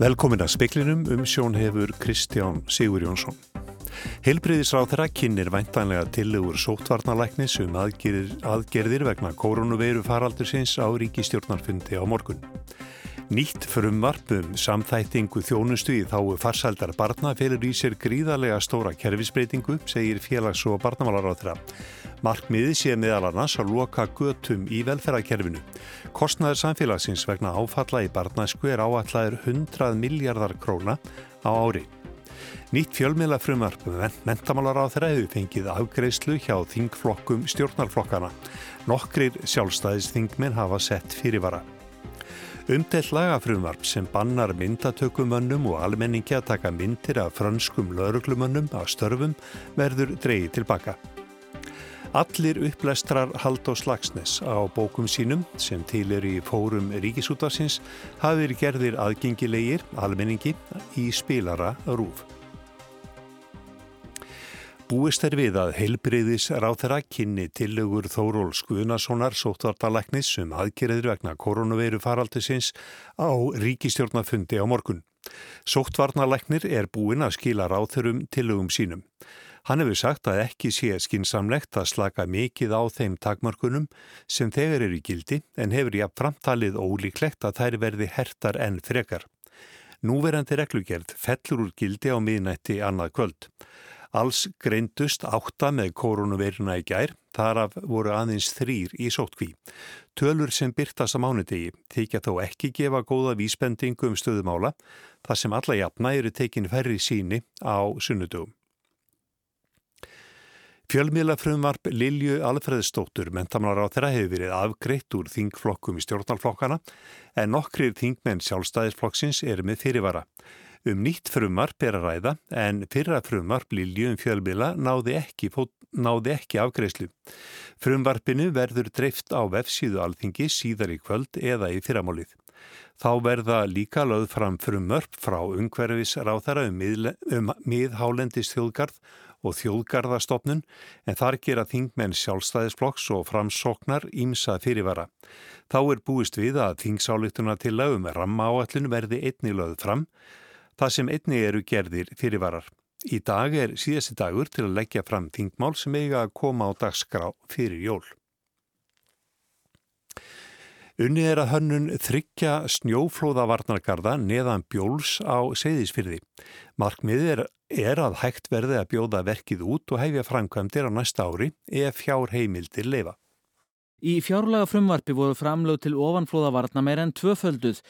Velkomin að speklinum um sjón hefur Kristján Sigur Jónsson. Heilbriðisráð þeirra kynir væntanlega tillegur sótvarnalæknis um aðgerðir, aðgerðir vegna koronaveiru faraldur sinns á ríkistjórnarfundi á morgun. Nýtt frumvarp um samþættingu þjónustu í þáu farsaldar barna felur í sér gríðarlega stóra kerfisbreytingu, segir félags- og þeirra. Markmiði sé meðal annars að loka götum í velferðarkerfinu. Kostnaður samfélagsins vegna áfalla í barnasku er áallæður 100 miljardar króna á ári. Nýtt fjölmiðla frumarp mentamálar á þeirra hefur fengið afgreyslu hjá þingflokkum stjórnarflokkana. Nokkrir sjálfstæðisþingminn hafa sett fyrirvara. Umdelt lagafrumvarp sem bannar myndatökumönnum og almenningi að taka myndir af franskum lauruglumönnum af störfum verður dreyið tilbaka. Allir upplestrar Haldó Slagsnes á bókum sínum sem til er í fórum Ríkisútarsins hafið gerðir aðgengilegir almenningi í spilara rúf. Búist er við að heilbreyðis ráþera kynni tillögur Þóról Skunasonar sóttvartalæknis um aðgerðir vegna koronaveiru faraldisins á ríkistjórnafundi á morgun. Sóttvarnalæknir er búin að skila ráþurum tillögum sínum. Hann hefur sagt að ekki sé skinsamlegt að slaka mikið á þeim takmarkunum sem þegar eru gildi en hefur jáfn framtalið ólíklegt að þær verði hertar enn frekar. Núverandi reglugjörð fellur úr gildi á miðnætti annað kvöld. Alls greindust átta með koronaveiruna í gær, þar af voru aðeins þrýr í sótkví. Tölur sem byrtast á mánudegi þykja þó ekki gefa góða vísbendingu um stöðumála, þar sem alla jafna eru tekin færri síni á sunnudugum. Fjölmiðlafrumvarp Lilju Alfreðstóttur mentamálar á þeirra hefur verið afgreitt úr þingflokkum í stjórnalflokkana en nokkrir þingmenn sjálfstæðisflokksins er með fyrirvara. Um nýtt frumvarp er að ræða en fyrra frumvarp Lilju um fjölmiðla náði ekki, náði ekki afgreislu. Frumvarpinu verður dreift á vefsíðu alþingi síðar í kvöld eða í fyrramálið. Þá verða líka lögð fram frumvörp frá ungverfis ráþara um, um miðhálendis þjóðgarð og þjóðgarðastofnun en þar gera þingmenn sjálfstæðisflokks og framsóknar ímsa fyrirvara. Þá er búist við að þingsályktuna til lögum ramma áallinu verði einni lögð fram, það sem einni eru gerðir fyrirvarar. Í dag er síðasti dagur til að leggja fram þingmál sem eiga að koma á dagskrá fyrir jól. Unni er að hönnun þryggja snjóflóðavarnargarða neðan bjóls á seyðisfyrði. Markmiðið er, er að hægt verði að bjóða verkið út og hefja framkvæmdir á næsta ári ef fjár heimildir leifa. Í fjárlaga frumvarpi voru framlög til ofanflóðavarna meir en tvöfölduð.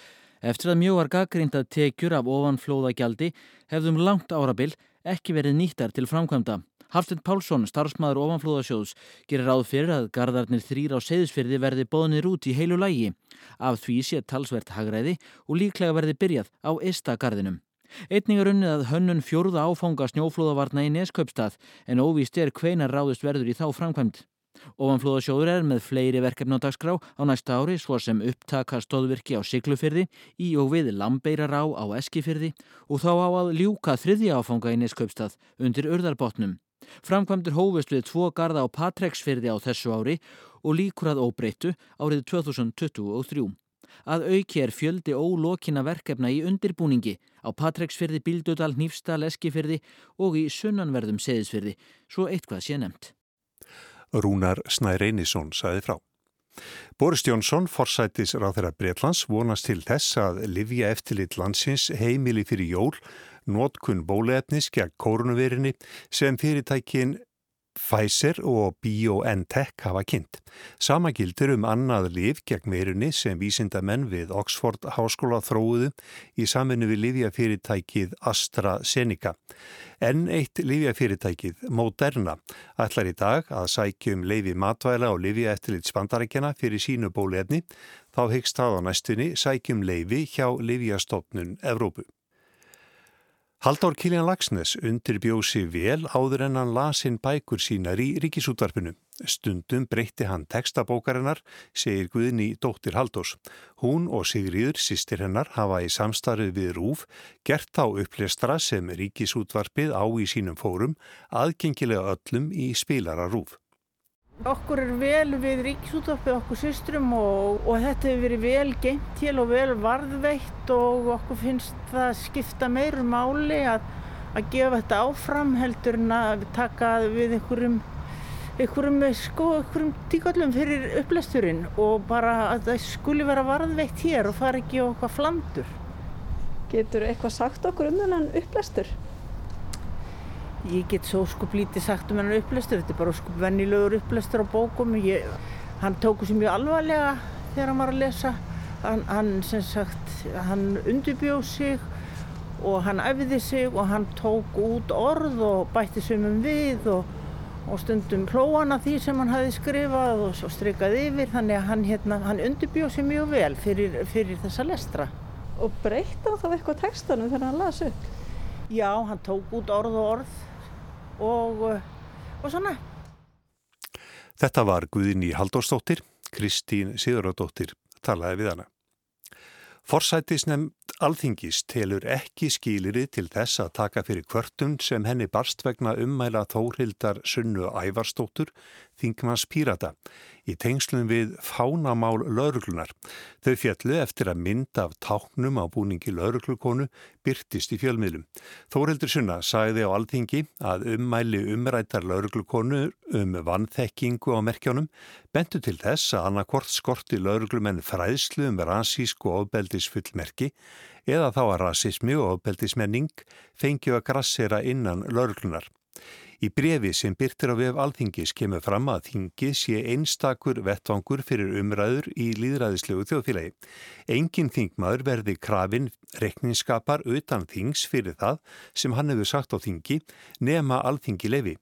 Eftir að mjög var gaggrindað tekjur af ofanflóðagjaldi hefðum langt árabil ekki verið nýttar til framkvæmda. Hafstund Pálsson, starfsmæður ofanflóðasjóðs, gerir ráð fyrir að gardarnir þrýr á seyðisfyrði verði bóðnir út í heilu lægi. Af því sé talsvert hagræði og líklega verði byrjað á Ista gardinum. Einning er unnið að hönnun fjórða áfanga snjóflóðavarna í Neskaupstað en óvíst er hveina ráðust verður í þá framkvæmt. Ofanflóðasjóður er með fleiri verkefni á dagskrá á næsta ári svo sem upptaka stóðvirki á Siglufyrði, í og við Lambeirará á Eskifyrði og þá á að ljúka þriðja áfanga í Neskaupstað undir urðarbotnum. Framkvæmdur hófust við tvo garda á Patreksfyrði á þessu ári og líkur að óbreyttu árið 2023. Að auki er fjöldi ólokina verkefna í undirbúningi á Patreksfyrði, Bíldudal, Nýfstal, Eskifyrði og í sunnanverðum seðisfyrði, svo eitthvað sé nefnt. Rúnar Snær Einarsson saði frá. Boris Jónsson, forsætis ráð þeirra Breitlands, vonast til þess að Livja eftirlit landsins heimili fyrir jól nótkun bóluefnis gegn kórunuverinni sem fyrirtækin Pfizer og BioNTech hafa kynnt. Sama gildur um annað liv gegn verunni sem vísindamenn við Oxford Háskóla þróuðu í saminu við livjafyrirtækið AstraZeneca. En eitt livjafyrirtækið, Moderna, ætlar í dag að sækjum leifi matvæla og livja eftirlit spandarækjana fyrir sínu bóluefni. Þá hyggst það á næstunni sækjum leifi hjá livjastofnun Evrópu. Haldur Kiljan Lagsnes undirbjósi vel áður en hann lasinn bækur sínar í ríkisútvarpinu. Stundum breytti hann textabókarinnar, segir Guðni dóttir Haldós. Hún og Sigriður, sýstir hennar, hafa í samstarfið við Rúf gert á upplestra sem ríkisútvarpið á í sínum fórum aðgengilega öllum í spilara Rúf. Okkur er vel við ríkisútvarpið okkur systrum og, og þetta hefur verið vel gengt til og vel varðveitt og okkur finnst það skipta meiru máli að, að gefa þetta áfram heldur en að taka við einhverjum einhverjum, sko, einhverjum tíkallum fyrir upplesturinn og bara að það skuli vera varðveitt hér og fara ekki á eitthvað flandur. Getur eitthvað sagt okkur um þennan upplestur? Ég get svo skup lítið sagt um þennan upplestur, þetta er bara skup vennilegur upplestur á bókum. Ég, hann tóku sér mjög alvarlega þegar hann var að lesa. Hann, hann sem sagt, hann undirbjóð sig og hann æfiði sig og hann tók út orð og bætti sumum við og og stundum hlóan af því sem hann hafi skrifað og strykað yfir þannig að hann, hérna, hann undirbjóð sér mjög vel fyrir, fyrir þessa lestra. Og breytta þá eitthvað textanum þegar hann las upp? Já, hann tók út orð og orð og, og svona. Þetta var Guðinni Haldórsdóttir, Kristín Sigurðardóttir talaði við hana. Forsætisnefnd Alþingis telur ekki skýliri til þess að taka fyrir kvörtun sem henni barst vegna ummæla Þórhildar Sunnu Ævarstóttur, Þingmanns Pírata, í tengslum við fánamál lauruglunar. Þau fjallu eftir að mynda af táknum á búningi lauruglukonu byrtist í fjölmiðlum. Þórhildur Sunna sagði á Alþingi að ummæli umrættar lauruglukonu um vannþekkingu á merkjónum bentu til þess að annarkort skorti lauruglumenn fræðslu um rasísku og ofbeldisfullmerki eða þá að rasismi og ofbeldismenning fengju að grassera innan lauruglunar. Í brefi sem byrtir á vef alþingis kemur fram að þingi sé einstakur vettvangur fyrir umræður í líðræðislegu þjóðfélagi. Engin þingmaður verði krafin rekninskapar utan þings fyrir það sem hann hefur sagt á þingi nema alþingi lefi.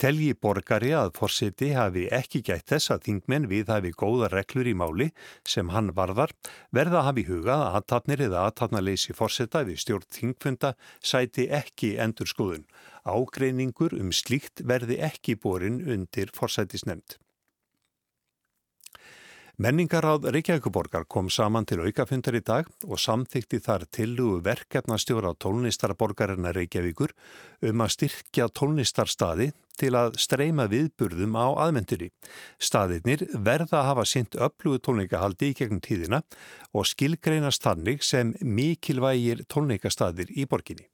Telji borgari að forseti hafi ekki gætt þess að þingmenn við hafi góða reglur í máli sem hann varðar verða hafi hugað að aðtatnir eða aðtatnarleysi forseta við stjórn þingfunda sæti ekki endur skoðun. Ágreiningur um slíkt verði ekki borin undir forsætisnemnd. Menningaráð Reykjavíkuborgar kom saman til aukafundar í dag og samþykti þar tillugu verkefnastjóra á tónlistarborgarina Reykjavíkur um að styrkja tónlistarstaði til að streyma viðburðum á aðmenduri. Staðirnir verða að hafa sint öflugu tónleikahaldi í gegnum tíðina og skilgreinast þannig sem mikilvægir tónleikastadir í borginni.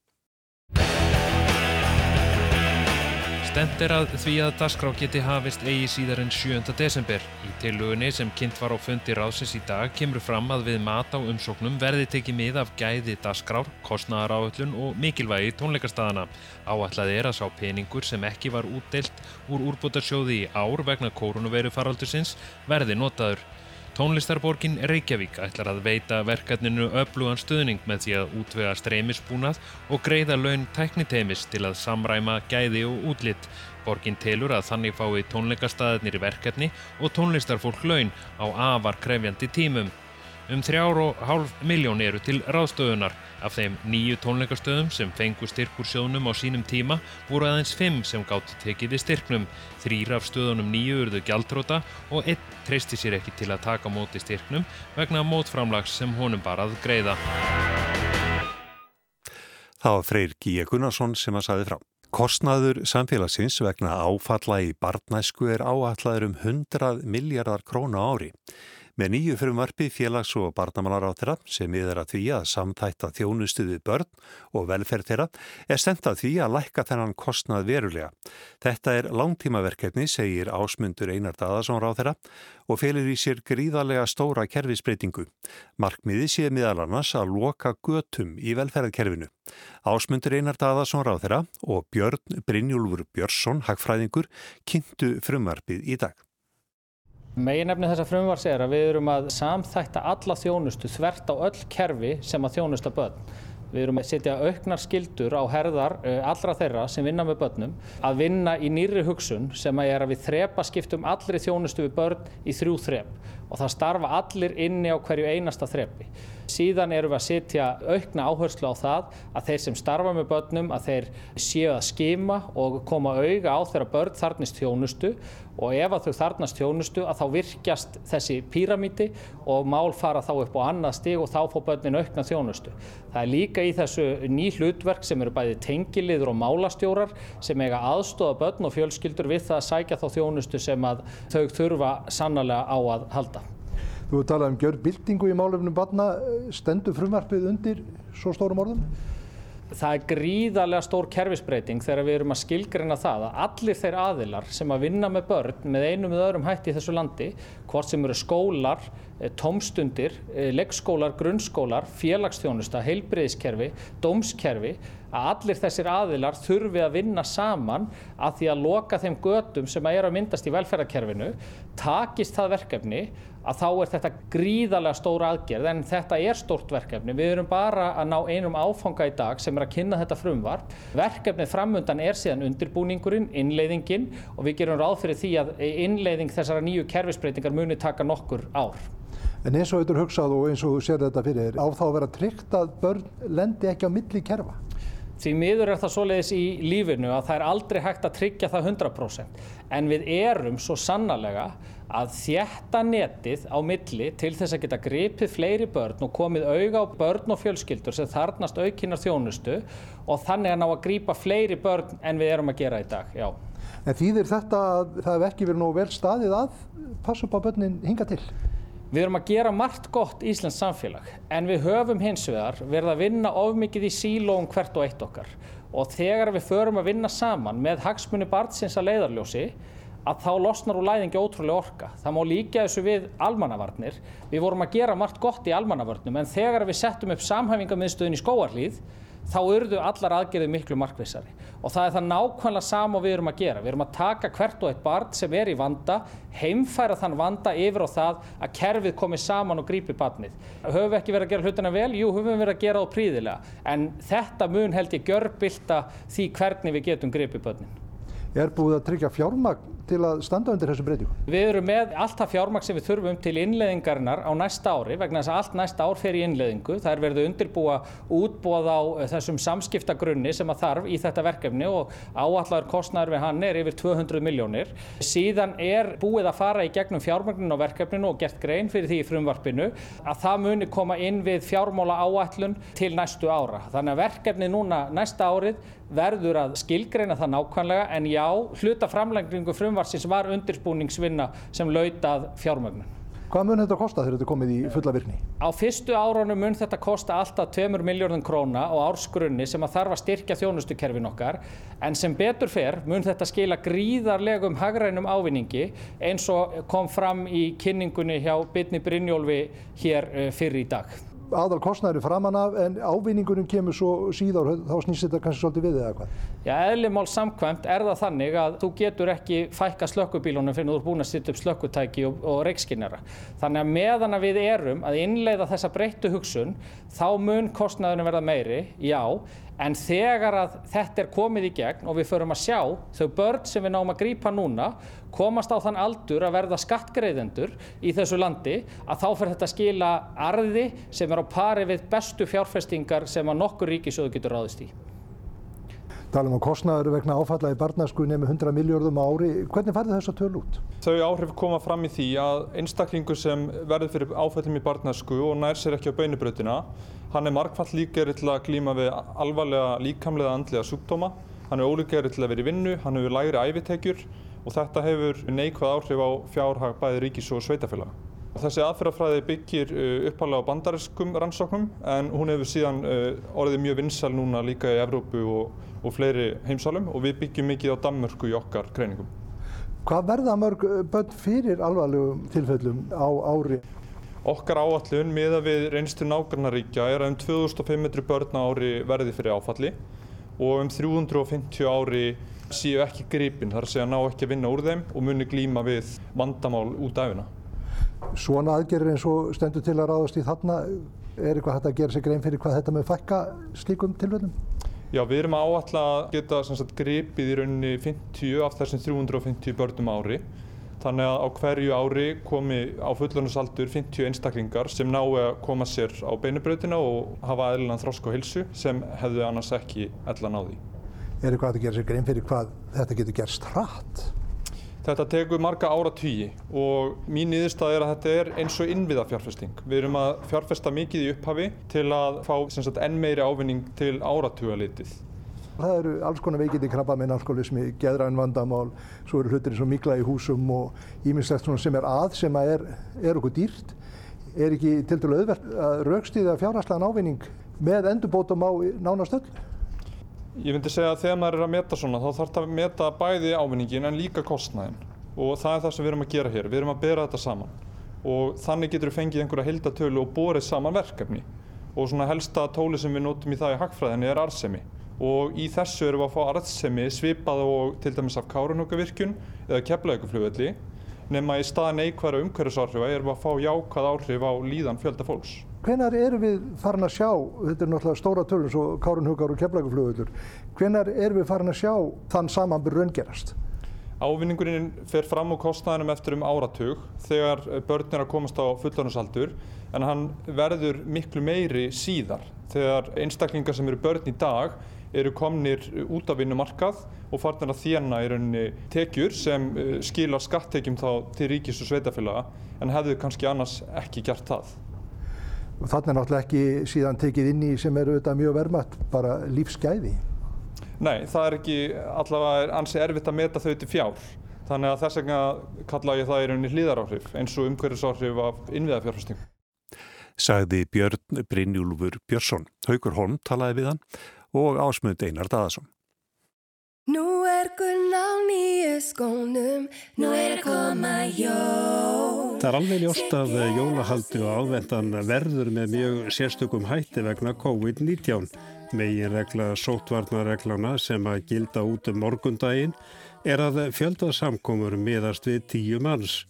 Stend er að því að dasgrá geti hafist eigi síðar en 7. desember. Í tilugunni sem kynnt var á fundi ráðsins í dag kemur fram að við mat á umsóknum verði tekið mið af gæði dasgrár, kostnæðaráöllun og mikilvægi tónleikastadana. Áætlað er að sá peningur sem ekki var útdelt úr úrbútarsjóði í ár vegna kórunuveiru faraldusins verði notaður. Tónlistarborgin Reykjavík ætlar að veita verkefninu öflugan stuðning með því að útvega streymisbúnað og greiða laun tækniteimis til að samræma gæði og útlitt. Borgin telur að þannig fái tónleikastæðinir í verkefni og tónlistarfólk laun á afar krefjandi tímum. Um þrjár og hálf miljón eru til ráðstöðunar. Af þeim nýju tónleikastöðum sem fengu styrkur sjónum á sínum tíma voru aðeins fimm sem gátti tekið við styrknum. Þrýr af stöðunum nýju urðu gjaldróta og einn treysti sér ekki til að taka móti styrknum vegna mótframlags sem honum bara að greiða. Það var Freyr Gíja Gunnarsson sem að saði frá. Kostnaður samfélagsins vegna áfalla í barnæsku er áallar um 100 miljardar króna ári. Með nýju frumvarfi félags- og þeirra sem yfir að því að samþætta þjónustu við börn og velferð þeirra er stemt að því að lækka þennan kostnað verulega. Þetta er langtímaverkefni, segir ásmundur Einar Daðarsson á þeirra og félir í sér gríðarlega stóra kerfisbreytingu. Markmiði sé meðal annars að loka götum í velferðkerfinu. Ásmundur Einar Daðarsson á þeirra og Björn Brynjúlfur Björnsson, hagfræðingur, kynntu frumvarfið í dag. Meginefni þessa frumvars er að við erum að samþætta alla þjónustu þvert á öll kerfi sem að þjónusta börn. Við erum að setja auknar skildur á herðar eh, allra þeirra sem vinna með börnum að vinna í nýri hugsun sem að er að við þrepa skiptum allri þjónustu við börn í þrjú þrep og það starfa allir inni á hverju einasta þrepi. Síðan erum við að setja aukna áherslu á það að þeir sem starfa með börnum að þeir séu að skima og koma auga á þeirra börn þarnist þjónustu og ef að þau þarnast þjónustu að þá virkjast þessi píramíti og mál fara þá upp á annað stig og þá fá börnin aukna þjónustu. Það er líka í þessu ný hlutverk sem eru bæði tengiliður og málastjórar sem eiga aðstofa börn og fjölskyldur við það að sækja þá þjónustu sem að þau þurfa sannlega á að halda. Þú hefur talað um gjörbildingu í málefnum barna. Stendur frumvarpið undir svo stórum orðum? Það er gríðarlega stór kerfisbreyting þegar við erum að skilgreina það að allir þeir aðilar sem að vinna með börn með einum eða öðrum hætti í þessu landi, hvort sem eru skólar, eh, tómstundir, eh, leggskólar, grunnskólar, félagsþjónusta, heilbreyðiskerfi, dómskerfi, að allir þessir aðilar þurfi að vinna saman að því að loka þeim götum sem að eru að myndast í velferðarkerfinu, takist það verkefni að þá er þetta gríðarlega stóra aðgerð en þetta er stórt verkefni. Við erum bara að ná einum áfanga í dag sem er að kynna þetta frumvarp. Verkefnið framundan er síðan undirbúningurinn, innleiðingin og við gerum ráð fyrir því að innleiðing þessara nýju kerfisbreytingar muni taka nokkur ár. En eins og er hugsað og eins og þú sér þetta fyrir, á þá að vera tryggt að börn lendi ekki á milli kerfa? Því miður er það svoleiðis í lífinu að það er aldrei hægt að tryggja það 100% en við erum svo sannarlega að þjætta netið á milli til þess að geta gripið fleiri börn og komið auga á börn og fjölskyldur sem þarnast aukinar þjónustu og þannig að ná að grípa fleiri börn en við erum að gera í dag, já. En þýðir þetta að það hef ekki verið nógu vel staðið að passa upp á börnin hinga til? Við erum að gera margt gott Íslands samfélag en við höfum hins vegar verið að vinna ofmikið í sílóum hvert og eitt okkar og þegar við förum að vinna saman með hagsmunni barnsins að leiðarljósi að þá losnar úr læðingi ótrúlega orka. Það má líka þessu við almannavarnir. Við vorum að gera margt gott í almannavarnum en þegar við settum upp samhæfingarmiðstöðin í skóarlíð þá urðu allar aðgerðið miklu markvissari og það er það nákvæmlega sama við erum að gera. Við erum að taka hvert og eitt barn sem er í vanda, heimfæra þann vanda yfir á það að kerfið komi saman og grípi barnið. Höfum við ekki verið að gera hlutina vel? Jú, höfum við verið að gera það príðilega en þetta mun held ég görbylta því hvernig við getum gripið barnin. Er búið að tryggja fjármagn til að standa undir þessu breytingu? Við erum með allt það fjármagn sem við þurfum til innleðingarinnar á næsta ári vegna þess að allt næsta ár fer í innleðingu. Það er verið undirbúa útbóð á þessum samskiptagrunni sem að þarf í þetta verkefni og áallar kostnæður við hann er yfir 200 miljónir. Síðan er búið að fara í gegnum fjármagnin á verkefninu og gert grein fyrir því í frumvarpinu að það muni koma inn við fjármála áallun til næstu ára. Þannig að verkefni núna næsta árið verður að skilgreina það nákvæmlega en já, hluta framlængningu frumvarsins var undirbúningsvinna sem lautað fjármögnun. Hvað mun þetta kosta þegar þetta er komið í fulla virkni? Á fyrstu árunum mun þetta kosta alltaf 2 miljardin króna á ársgrunni sem að þarf að styrkja þjónustukerfin okkar en sem betur fer mun þetta skila gríðarlegum hagrænum ávinningi eins og kom fram í kynningunni hjá Bitni Brynjólfi hér eh, fyrir í dag aðal kostnæri framan af en ávinningunum kemur svo síðar þá snýst þetta kannski svolítið við eða hvað? Já, eðlimál samkvæmt er það þannig að þú getur ekki fækka slökkubílunum fyrir þú er búin að setja upp slökkutæki og, og reikskinnara. Þannig að meðan að við erum að innleiða þessa breyttu hugsun þá mun kostnæðunum verða meiri, já, En þegar að þetta er komið í gegn og við förum að sjá þau börn sem við náum að grýpa núna komast á þann aldur að verða skattgreðendur í þessu landi að þá fyrir þetta að skila arði sem er á pari við bestu fjárfestingar sem að nokkur ríkisjóðu getur ráðist í. Talum á kostnæður vegna áfalla í barnasku nefnum 100 miljardum ári. Hvernig færði þess að tölu út? Þau áhrif koma fram í því að einstaklingu sem verður fyrir áfallum í barnasku og nær sér ekki á beinubröðina Hann er markfall líkeri til að glíma við alvarlega líkamlega andlega sjúkdóma. Hann er ólíkeri til að vera í vinnu, hann hefur lægri æfitekjur og þetta hefur neikvæð áhrif á fjárhag bæði ríkis og sveitafélaga. Þessi aðferðafræði byggir uh, uppalega á bandariskum rannsóknum en hún hefur síðan uh, orðið mjög vinsal núna líka í Evrópu og, og fleiri heimsálum og við byggjum mikið á Danmörku í okkar greiningum. Hvað verða mörg uh, börn fyrir alvarlegum tilfellum á ári? Okkar áallun miða við reynslu nágrannaríkja er að um 2500 börn ári verði fyrir áfalli og um 350 ári séu ekki gripin þar sé að ná ekki að vinna úr þeim og muni glíma við vandamál út af hérna. Svona aðgerir eins og stendur til að ráðast í þarna, er eitthvað hægt að gera sig grein fyrir hvað þetta með fækka slíkum tilvöldum? Já, við erum áall að geta sagt, gripið í rauninni 50 af þessum 350 börnum ári Þannig að á hverju ári komi á fullorðinsaldur 50 einstaklingar sem nái að koma sér á beinubrautina og hafa eðlinan þrosk og hilsu sem hefðu annars ekki ellan á því. Er eitthvað að gera sér grein fyrir hvað þetta getur gerst hratt? Þetta tekur marga ára tíi og mín niðurstað er að þetta er eins og innviða fjárfesting. Við erum að fjárfesta mikið í upphafi til að fá sagt, enn meiri ávinning til áratugalitið. Það eru alls konar veikindi krabba með alkoholismi, geðræn vandamál, svo eru hlutir eins og mikla í húsum og íminnslegt sem er að sem að er, er okkur dýrt. Er ekki til dælu auðvert að raukstíða fjárhastlegan ávinning með endurbótum á nánast öll? Ég myndi segja að þegar maður er að meta svona þá þarf það að meta bæði ávinningin en líka kostnæðin og það er það sem við erum að gera hér. Við erum að bera þetta saman. Og þannig getur við fengið einhverja hildatölu og borið saman verkefni. Og svona helsta tóli sem við notum í það í hagfræðinni er arðsemi. Og í þessu erum við að fá arðsemi svipað og til dæmis af Kárunhugavirkjun eða Keflavíkuflugvelli nema í stað neikværa umhverfisáhrifa erum við að fá jákvæð áhrif á líðan fjölda fólks. Hvenar erum við farin að sjá, þetta er náttúrulega stóra tölun svo Kárunhugar og Keflavíkuflugvellur, hvenar erum við farin að sjá þann samanbyrg raungerast? Ávinningurinn fer fram á kostnæðinum eftir um áratug þegar börn er að komast á fullorðinsaldur en hann verður miklu meiri síðar þegar einstaklingar sem eru börn í dag eru komnir út af vinnumarkað og farnir að þjána í rauninni tekjur sem eh, skilar skattekjum þá til ríkis og sveitafélaga en hefðu kannski annars ekki gert það. Og þannig er náttúrulega ekki síðan tekið inn í sem eru auðvitað mjög vermaðt, bara lífsgæði. Nei, það er ekki allavega ansi erfitt að meta þau til fjár. Þannig að þess vegna kalla ég það í rauninni hlýðaráhrif eins og umhverfisáhrif af innviðafjárfæsting. Sagði Björn Brynjúlfur Björnsson. Haugur Holm talaði við hann og ásmund Einar Daðarsson. Nú er gunn á nýju skónum, nú er að koma jól. Það er alveg ljóst að jólahaldi og ávendan verður með mjög sérstökum hætti vegna COVID-19. Megin regla sótvarnarreglana sem að gilda út um morgundaginn er að fjöldasamkomur miðast við tíu manns.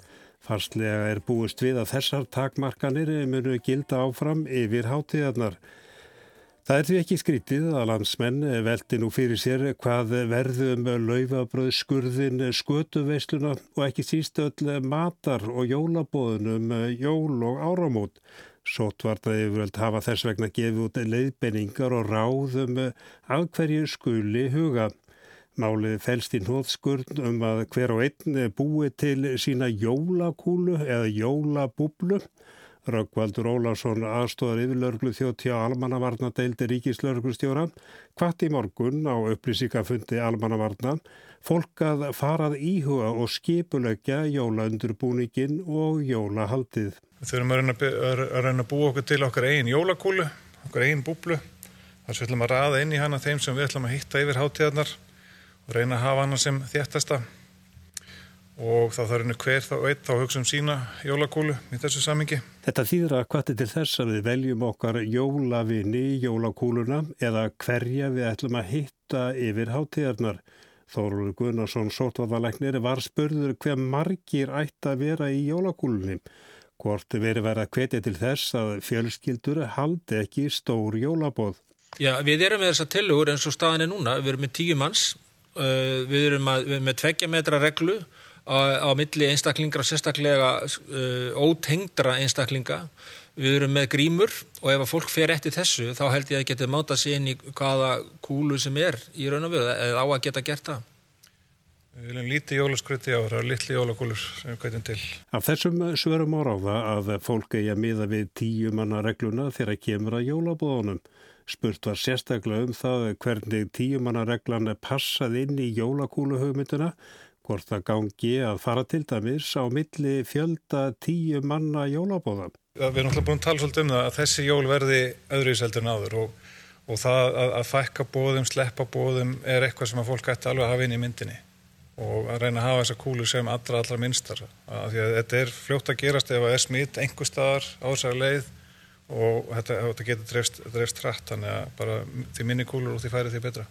Farslega er búist við að þessar takmarkanir munu gilda áfram yfir hátíðarnar. Það er því ekki skrítið að landsmenn veldi nú fyrir sér hvað verðum laufabröð skurðin skötuveisluna og ekki síst öll matar og jólabóðunum jól og áramót. Sótvarta yfirvöld hafa þess vegna gefið út leiðbenningar og ráðum að hverju skuli huga. Málið fælst í nóðskurn um að hver og einn búi til sína jólakúlu eða jólabúblu Röggvaldur Ólarsson aðstóðar yfirlörglu þjótti á almannavarnadeildi ríkislörglustjóra hvart í morgun á upplýsíkafundi almannavarna fólk að farað íhuga og skipulegja jólaundurbúningin og jólahaldið. Við þurfum að reyna, að reyna að búa okkur til okkar eigin jólakúlu, okkar eigin búblu þar sem við ætlum að raða inn í hana þeim sem við ætlum að hitta yfir hátíðarnar og reyna að hafa hana sem þjættasta og þá þarf henni hver þá eitt þá hugsa um sína jólakúlu í þessu samingi. Þetta þýðir að hvað er til þess að við veljum okkar jólavinni í jólakúluna eða hverja við ætlum að hitta yfir hátíðarnar. Þóruldur Gunnarsson sótvarðalæknir var spörður hver margir ætti að vera í jólakúlunni. Hvort verið verið að hvetja til þess að fjölskyldur haldi ekki stór jólabóð. Já, við erum með þessa tilugur eins og staðin er núna. Við erum með tíu manns, uh, við erum með tveggja metra reglu á, á milli einstaklingar og sérstaklega uh, ótengdra einstaklinga. Við erum með grímur og ef að fólk fer eftir þessu þá held ég að geta máta sér inn í hvaða kúlu sem er í raun og veru eða á að geta gert það. Við viljum lítið jólaskruti á það og litli jólakúlur sem við kvætum til. Af þessum svörum áráða að fólk eigi að miða við tíu manna regluna þegar kemur að jólabóðunum. Spurt var sérstaklega um það hvernig tíu manna reglan passað inn í jólakúluhugmynduna hvort það gangi að fara til dæmis á milli fjölda tíu manna jólabóða. Við erum alltaf búin að tala svolítið um það að þessi jól verði öðruvíseldur en áður og, og það að, að fækka bóðum, sleppa bóðum er eitthvað sem að fólk ætti alveg að hafa inn í myndinni og að reyna að hafa þessa kúlu sem allra, allra minnstar. Að því að þetta er fljótt að gerast ef það er smitt einhver staðar á þessari leið og þetta, þetta getur drefst, drefst hratt, þannig að bara því minni kúlur og því færi því betra.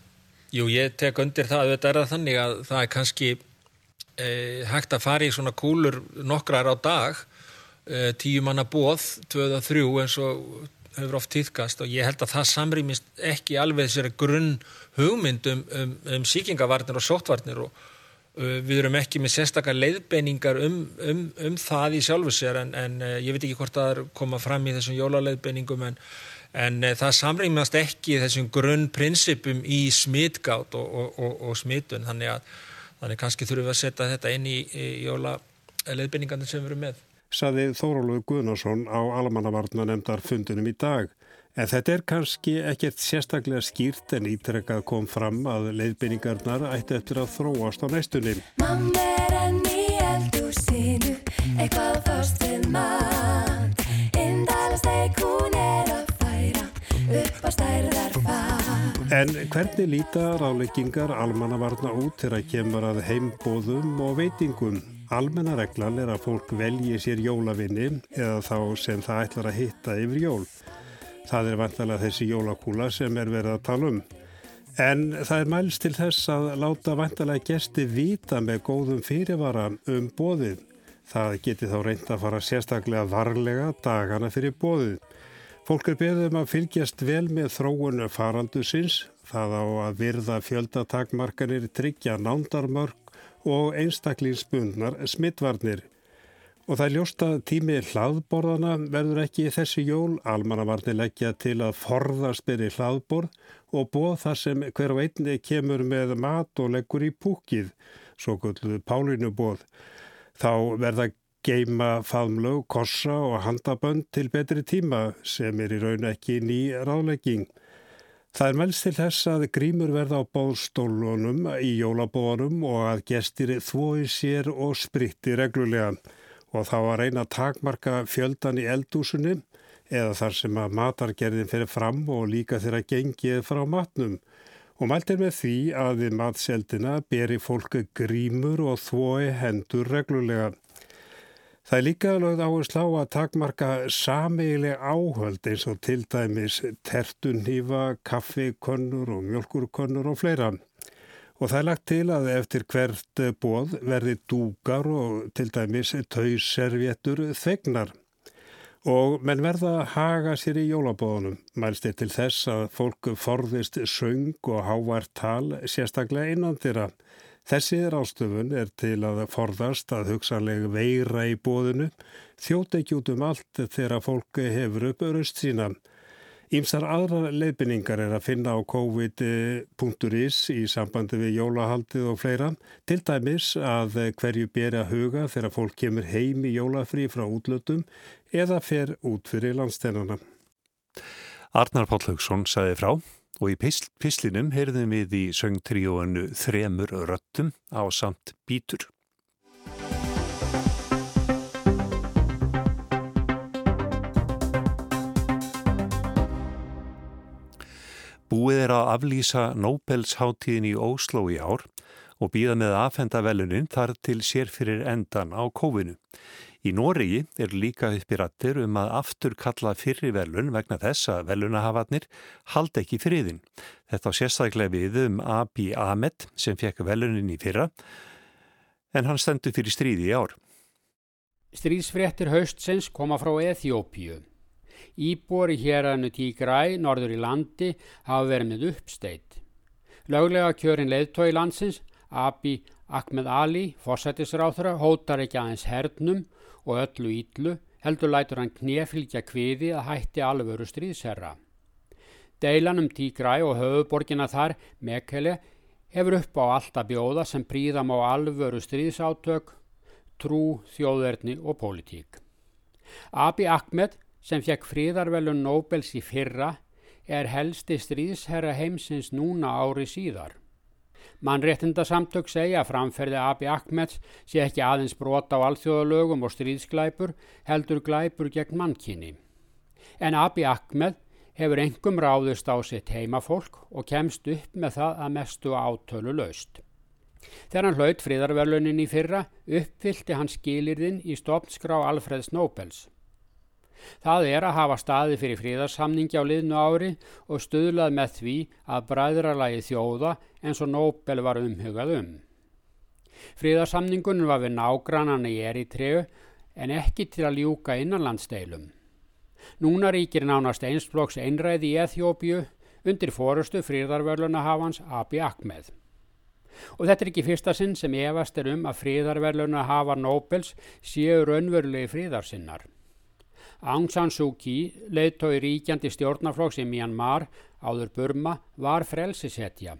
Jú, ég tek undir það, þetta er það þannig að það er kannski eh, hægt að fara í svona kúlur nokkrar á dag eh, tíu manna bóð, tvöða þrjú eins og hefur oft týðkast og ég held að það samrýmist ekki alveg þessari grunn hugmynd um, um, um síkingavarnir og sóttvarnir. Og, Uh, við erum ekki með sérstakar leiðbeiningar um, um, um það í sjálfu sér en, en uh, ég veit ekki hvort það er koma fram í þessum jólaleiðbeiningum en, en uh, það samrýmast ekki þessum grunnprinsipum í smitgátt og, og, og, og smitun. Þannig að þannig kannski þurfum við að setja þetta inn í, í jólaleiðbeiningarnir sem við erum með. Saði Þórólfur Guðnarsson á Almannavarna nefndar fundunum í dag. En þetta er kannski ekkert sérstaklega skýrt en ítrekkað kom fram að leiðbynningarnar ætti eftir að þróast á næstunni. Mamma er enn í eldúsinu, eitthvað fórst við mat. Indalasteg hún er að færa upp á stærðar fat. En hvernig líta ráleggingar almannavarna út þegar kemur að heimbóðum og veitingum? Almennareglan er að fólk velji sér jólavinni eða þá sem það ætlar að hitta yfir jól. Það er vantalega þessi jólakúla sem er verið að tala um. En það er mælst til þess að láta vantalega gesti vita með góðum fyrirvara um bóðið. Það geti þá reynd að fara sérstaklega varlega dagana fyrir bóðið. Fólk er beðum að fylgjast vel með þróunu faraldusins, það á að virða fjöldatakmarkanir, tryggja nándarmörk og einstaklingsbundnar smittvarnir. Og það er ljóst að tími hlaðborðana verður ekki í þessi jól. Almannavarni leggja til að forðast byrji hlaðborð og bóð þar sem hver og einni kemur með mat og leggur í púkið, svo gulluðu Pálinu bóð. Þá verða geima faðmlög, kossa og handabönd til betri tíma sem er í raun ekki ný ráðlegging. Það er melst til þess að grímur verða á bóðstólunum í jólabóðunum og að gestir þvói sér og spritti reglulega og þá að reyna að takmarka fjöldan í eldúsunni eða þar sem að matargerðin fyrir fram og líka þeirra gengið frá matnum. Og mælt er með því að við matseldina beri fólku grímur og þvoi hendur reglulega. Það er líka lögð áherslu á að takmarka sameigileg áhöld eins og til dæmis tertunhýfa, kaffikonnur og mjölkurkonnur og fleira. Og það er lagt til að eftir hvert bóð verði dúgar og til dæmis tauservjettur þegnar. Og menn verða að haga sér í jólabóðunum. Mælst er til þess að fólk forðist söng og hávart tal sérstaklega innan þeirra. Þessi rástöfun er til að forðast að hugsanlega veira í bóðinu, þjóta ekki út um allt þegar fólk hefur upp örust sína. Ímsar aðra leifinningar er að finna á covid.is í sambandi við jólahaldið og fleira. Til dæmis að hverju beri að huga þegar fólk kemur heim í jólafrí frá útlötum eða fer út fyrir landstennana. Arnar Páll Haugsson sagði frá og í pislinum heyrðum við í söngtríóanu Þremur röttum á samt bítur. Búið er að aflýsa Nobelsháttíðin í Ósló í ár og býða með aðfenda velunin þar til sér fyrir endan á kófinu. Í Noregi er líka uppirattir um að aftur kalla fyrri velun vegna þess að velunahafarnir haldi ekki friðin. Þetta á sérstaklega við um Abi Ahmed sem fekk velunin í fyrra en hann stendur fyrir stríði í ár. Stríðsfréttir haustsins koma frá Eþjópíu. Íbor í héranu Tígræ, norður í landi, hafa verið með uppsteitt. Löglega kjörin leðtói landsins, Abi Ahmed Ali, fósættisráþra, hótar ekki aðeins hernum og öllu íllu, heldur lætur hann knefylgja kviði að hætti alvöru stríðserra. Deilan um Tígræ og höfuborgina þar, Mekele, hefur upp á alltaf bjóða sem príðam á alvöru stríðsátök, trú, þjóðverðni og pólitík. Abi Ahmed sem fekk fríðarvelun Nobels í fyrra er helsti stríðsherra heimsins núna ári síðar. Mannréttindasamtök segja að framferði Abi Ahmeds sé ekki aðeins brota á alþjóðalögum og stríðsglæpur heldur glæpur gegn mannkynni. En Abi Ahmed hefur engum ráðust á sitt heimafólk og kemst upp með það að mestu átölu laust. Þegar hann hlaut fríðarvelunin í fyrra uppfylti hann skilirðin í stopnskrá Alfreds Nobels. Það er að hafa staði fyrir fríðarsamningi á liðnu ári og stuðlað með því að bræðralagi þjóða eins og Nobel var umhugað um. Fríðarsamningunum var við nágrannana í Eritreu en ekki til að ljúka innanlandsdeilum. Núna ríkir nánast einsflokks einræði í Eþjópiu undir fórustu fríðarvörlunahafans Abi Ahmed. Og þetta er ekki fyrsta sinn sem efast er um að fríðarverluna hafa Nobels séu raunverulegi fríðarsinnar. Aung San Suu Kyi, leiðtói ríkjandi stjórnaflokks í Myanmar, áður Burma, var frelsisetja.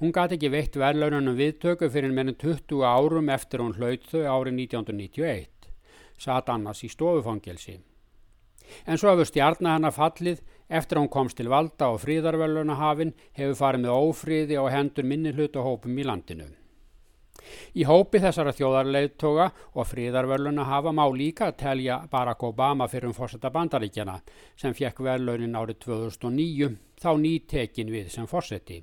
Hún gati ekki veitt verlaununum viðtöku fyrir meðin 20 árum eftir hún hlaut þau árið 1991, satt annars í stofufangelsi. En svo hefur stjarnar hana fallið eftir hún komst til valda og fríðarverlunahafin hefur farið með ófríði og hendur minni hlutahópum í landinu. Í hópi þessara þjóðarleittoga og fríðarverluna hafa má líka að telja Barack Obama fyrir um fórsetta bandaríkjana sem fekk verlaunin árið 2009 þá nýtekin við sem fórseti.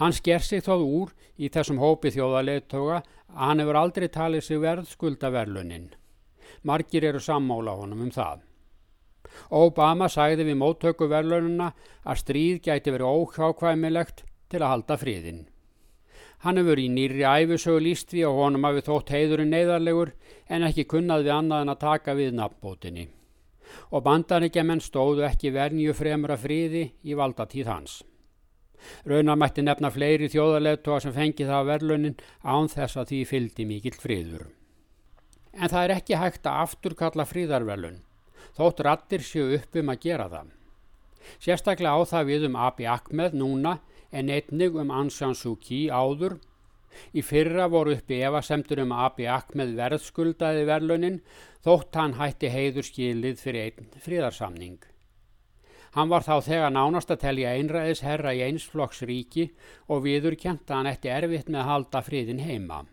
Hann sker sig þóð úr í þessum hópi þjóðarleittoga að hann hefur aldrei talið sig verð skulda verlunin. Margir eru sammála honum um það. Obama sagði við móttöku verlaununa að stríð gæti verið óhjákvæmilegt til að halda friðinn. Hann hefur í nýri æfisögu líst við og honum hafi þótt heiðurinn neyðarlegur en ekki kunnað við annað en að taka við nafnbótinni. Og bandaríkjaman stóðu ekki vernju fremra friði í valdatíð hans. Raunar mætti nefna fleiri þjóðarleðtoga sem fengi það verlunin án þess að því fyldi mikill friður. En það er ekki hægt að afturkalla fríðarverlun, þótt rattir séu upp um að gera það. Sérstaklega á það við um Abi Ahmed núna en einnig um Aung San Suu Kyi áður. Í fyrra voru uppi evasemtur um Abi Ahmed verðskuldaði verlunin þótt hann hætti heiður skilið fyrir einn fríðarsamning. Hann var þá þegar nánast að telja einræðis herra í einsflokks ríki og viður kjenta hann eftir erfitt með að halda fríðin heima.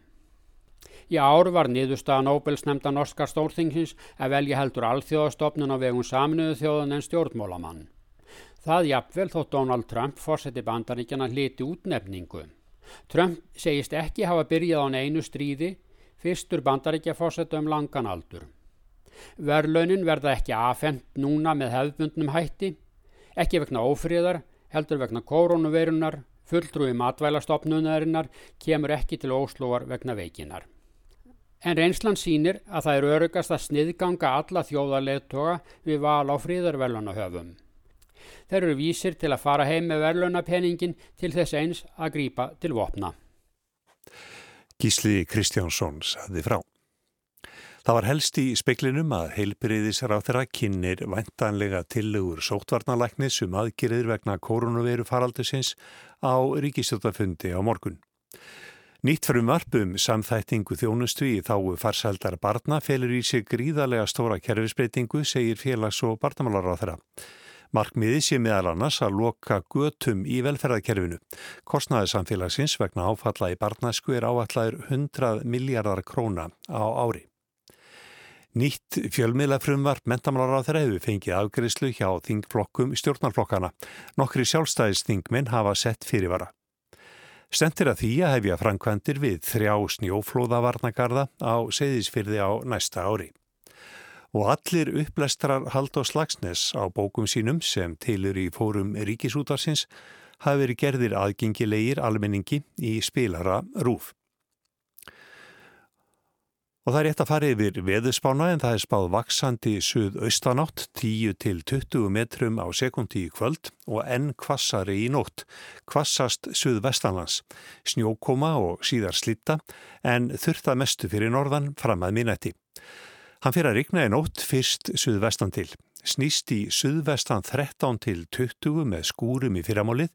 Í ár var niðurstaða Nobels nefnda norska stórþingsins að velja heldur alþjóðastofnun á vegum saminuðu þjóðan en stjórnmólamann. Það jafnvel þótt Donald Trump fórseti bandaríkjana hliti útnefningu. Trump segist ekki hafa byrjað á einu stríði, fyrstur bandaríkja fórseta um langan aldur. Verlaunin verða ekki afhengt núna með hefðbundnum hætti, ekki vegna ófríðar, heldur vegna koronavirunar, fulltrúi matvælastofnunarinnar kemur ekki til óslóar vegna veikinar. En reynslan sínir að það eru örugast að sniðganga alla þjóðarleðtoga við val á fríðarverlunahöfum. Þeir eru vísir til að fara heim með verðlunapenningin til þess eins að grýpa til vopna. Gísli Kristjánsson saði frá. Það var helst í speklinum að heilbriðisar á þeirra kynir vantanlega tillegur sóttvarnalæknis um aðgerðir vegna koronaviru faraldusins á ríkistjótafundi á morgun. Nýtt fyrir varpum samþættingu þjónustu í þáu farsældar barna felur í sig gríðarlega stóra kerfisbreytingu, segir félags- og barnamálar á þeirra. Markmiði sé meðal annars að loka götum í velferðarkerfinu. Kostnaði samfélagsins vegna áfalla í barnasku er áallæður 100 miljardar króna á ári. Nýtt fjölmiðlafrumvarp mentamálar á þeirra hefur fengið afgriðslu hjá þingflokkum stjórnarflokkana. Nokkri sjálfstæðisþingminn hafa sett fyrirvara. Stentir að því að hefja framkvæmdir við þrjá snjóflóðavarnagarða á segðisfyrði á næsta ári og allir upplestrar Haldó Slagsnes á bókum sínum sem tilur í fórum ríkisútarsins hafi verið gerðir aðgengilegir almenningi í spilara rúf. Og það er rétt að fara yfir veðuspána en það er spáð vaksandi suðaustanátt 10 til 20 metrum á sekundi í kvöld og enn kvassari í nótt. Kvassast suðvestanlands, snjókoma og síðar slitta en þurft að mestu fyrir norðan fram að minnetti. Hann fyrir að rigna í nótt fyrst suðvestan til. Snýst í suðvestan 13 til 20 með skúrum í fyrramálið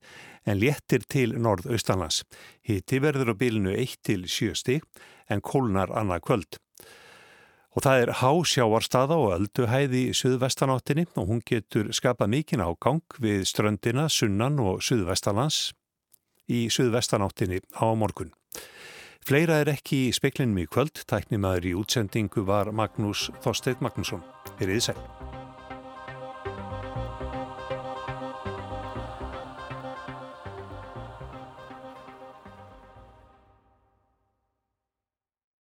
en léttir til norðaustanlands. Hitti verður á bilinu 1 til 7 stík en kólnar annað kvöld. Og það er hásjávarstaða og ölduhæði í suðvestanáttinni og hún getur skapað mikinn ágang við ströndina, sunnan og suðvestanlands í suðvestanáttinni á morgun. Fleira er ekki í speklinum í kvöld, tæknimaður í útsendingu var Magnús Þorstein Magnússon. Verið sæl.